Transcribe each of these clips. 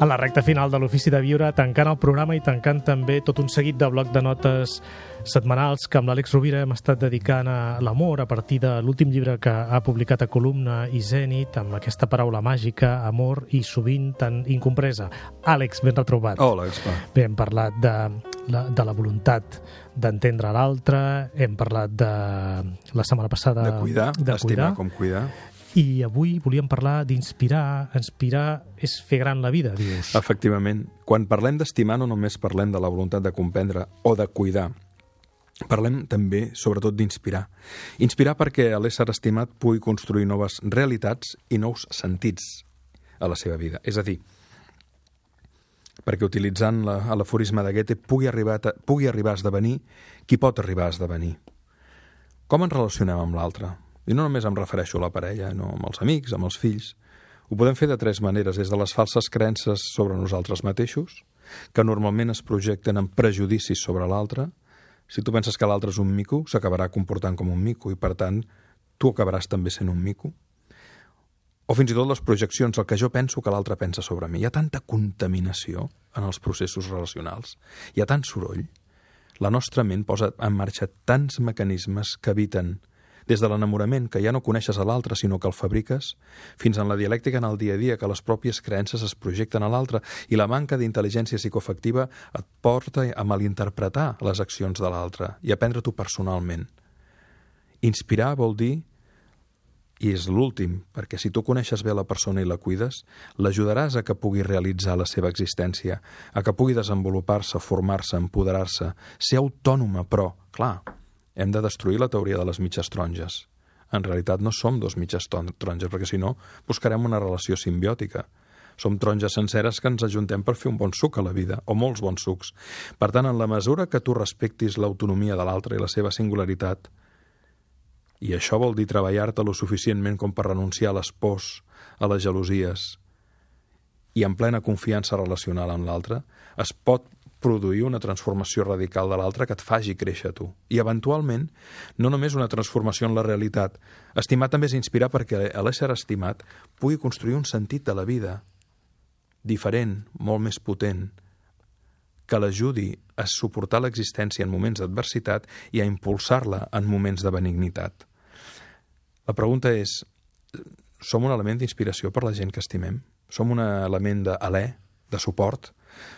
a la recta final de l'Ofici de Viure, tancant el programa i tancant també tot un seguit de bloc de notes setmanals que amb l'Àlex Rovira hem estat dedicant a l'amor a partir de l'últim llibre que ha publicat a Columna i Zenit, amb aquesta paraula màgica, amor i sovint tan incompresa. Àlex, ben retrobat. Hola, Gaspar. Bé, hem parlat de la, de la voluntat d'entendre l'altre, hem parlat de la setmana passada... De cuidar, d'estimar com cuidar. I avui volíem parlar d'inspirar. Inspirar és fer gran la vida, dius. Efectivament. Quan parlem d'estimar no només parlem de la voluntat de comprendre o de cuidar, Parlem també, sobretot, d'inspirar. Inspirar perquè l'ésser estimat pugui construir noves realitats i nous sentits a la seva vida. És a dir, perquè utilitzant l'aforisme de Goethe pugui arribar, a, pugui arribar a esdevenir qui pot arribar a esdevenir. Com ens relacionem amb l'altre? I no només em refereixo a la parella, no amb els amics, amb els fills. Ho podem fer de tres maneres, des de les falses creences sobre nosaltres mateixos, que normalment es projecten en prejudicis sobre l'altre. Si tu penses que l'altre és un mico, s'acabarà comportant com un mico i, per tant, tu acabaràs també sent un mico. O fins i tot les projeccions, el que jo penso que l'altre pensa sobre mi. Hi ha tanta contaminació en els processos relacionals, hi ha tant soroll. La nostra ment posa en marxa tants mecanismes que eviten des de l'enamorament, que ja no coneixes a l'altre, sinó que el fabriques, fins en la dialèctica en el dia a dia, que les pròpies creences es projecten a l'altre, i la manca d'intel·ligència psicoafectiva et porta a malinterpretar les accions de l'altre i a prendre-t'ho personalment. Inspirar vol dir i és l'últim, perquè si tu coneixes bé la persona i la cuides, l'ajudaràs a que pugui realitzar la seva existència, a que pugui desenvolupar-se, formar-se, empoderar-se, ser autònoma, però, clar, hem de destruir la teoria de les mitges taronges. En realitat no som dos mitges taronges, perquè si no buscarem una relació simbiòtica. Som taronges senceres que ens ajuntem per fer un bon suc a la vida, o molts bons sucs. Per tant, en la mesura que tu respectis l'autonomia de l'altre i la seva singularitat, i això vol dir treballar-te lo suficientment com per renunciar a les pors, a les gelosies, i en plena confiança relacional amb l'altre, es pot produir una transformació radical de l'altre que et faci créixer tu. I, eventualment, no només una transformació en la realitat. Estimar també és inspirar perquè l'ésser estimat pugui construir un sentit de la vida diferent, molt més potent, que l'ajudi a suportar l'existència en moments d'adversitat i a impulsar-la en moments de benignitat. La pregunta és, som un element d'inspiració per la gent que estimem? Som un element d'alè, de suport?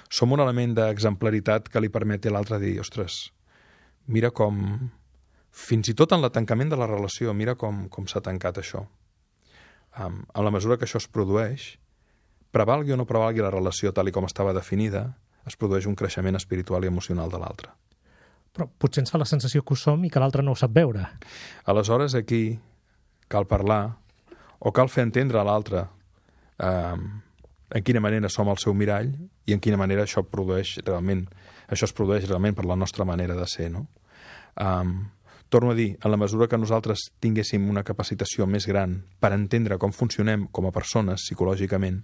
Som un element d'exemplaritat que li permet a l'altre dir, ostres, mira com... Fins i tot en l'atancament de la relació, mira com, com s'ha tancat això. Um, a la mesura que això es produeix, prevalgui o no prevalgui la relació tal i com estava definida, es produeix un creixement espiritual i emocional de l'altre. Però potser ens fa la sensació que ho som i que l'altre no ho sap veure. Aleshores, aquí cal parlar o cal fer entendre a l'altre um, en quina manera som el seu mirall i en quina manera això produeix realment això es produeix realment per la nostra manera de ser, no? Um, torno a dir, en la mesura que nosaltres tinguéssim una capacitació més gran per entendre com funcionem com a persones psicològicament,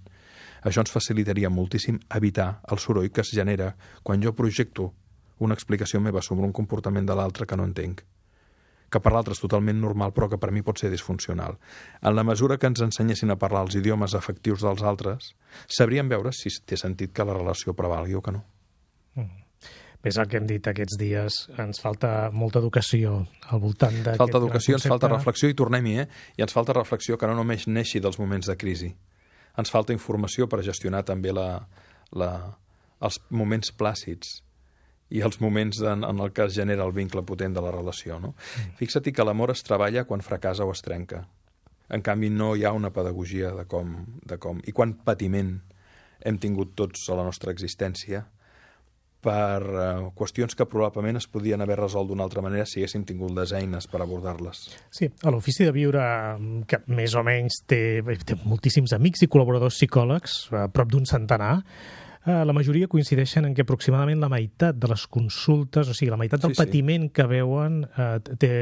això ens facilitaria moltíssim evitar el soroll que es genera quan jo projecto una explicació meva sobre un comportament de l'altre que no entenc que per l'altre és totalment normal, però que per mi pot ser disfuncional. En la mesura que ens ensenyessin a parlar els idiomes afectius dels altres, sabríem veure si té sentit que la relació prevalgui o que no. Mm. Més el que hem dit aquests dies, ens falta molta educació al voltant d'aquest Falta educació, ens falta reflexió, i tornem-hi, eh? I ens falta reflexió que no només neixi dels moments de crisi. Ens falta informació per gestionar també la, la, els moments plàcids i els moments en, en el que es genera el vincle potent de la relació. No? Mm. Fixa-t'hi que l'amor es treballa quan fracassa o es trenca. En canvi, no hi ha una pedagogia de com... De com I quan patiment hem tingut tots a la nostra existència per uh, qüestions que probablement es podien haver resolt d'una altra manera si haguéssim tingut les eines per abordar-les. Sí, a l'Ofici de Viure, que més o menys té, té moltíssims amics i col·laboradors psicòlegs, a prop d'un centenar, Eh, la majoria coincideixen en que aproximadament la meitat de les consultes, o sigui, la meitat del sí, patiment sí. que veuen eh, té,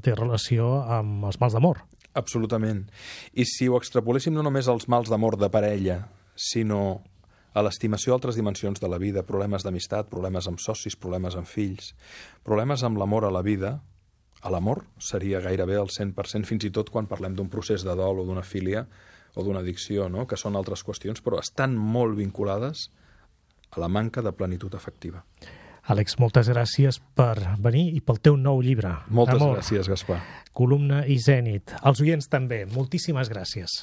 té relació amb els mals d'amor. Absolutament. I si ho extrapoléssim no només als mals d'amor de parella, sinó a l'estimació d'altres dimensions de la vida, problemes d'amistat, problemes amb socis, problemes amb fills, problemes amb l'amor a la vida, a l'amor seria gairebé el 100%, fins i tot quan parlem d'un procés de dol o d'una filia, o d'una addicció, no? que són altres qüestions, però estan molt vinculades a la manca de plenitud afectiva. Àlex, moltes gràcies per venir i pel teu nou llibre. Moltes Amor, gràcies, Gaspar. Columna i Zènit. Els oients també, moltíssimes gràcies.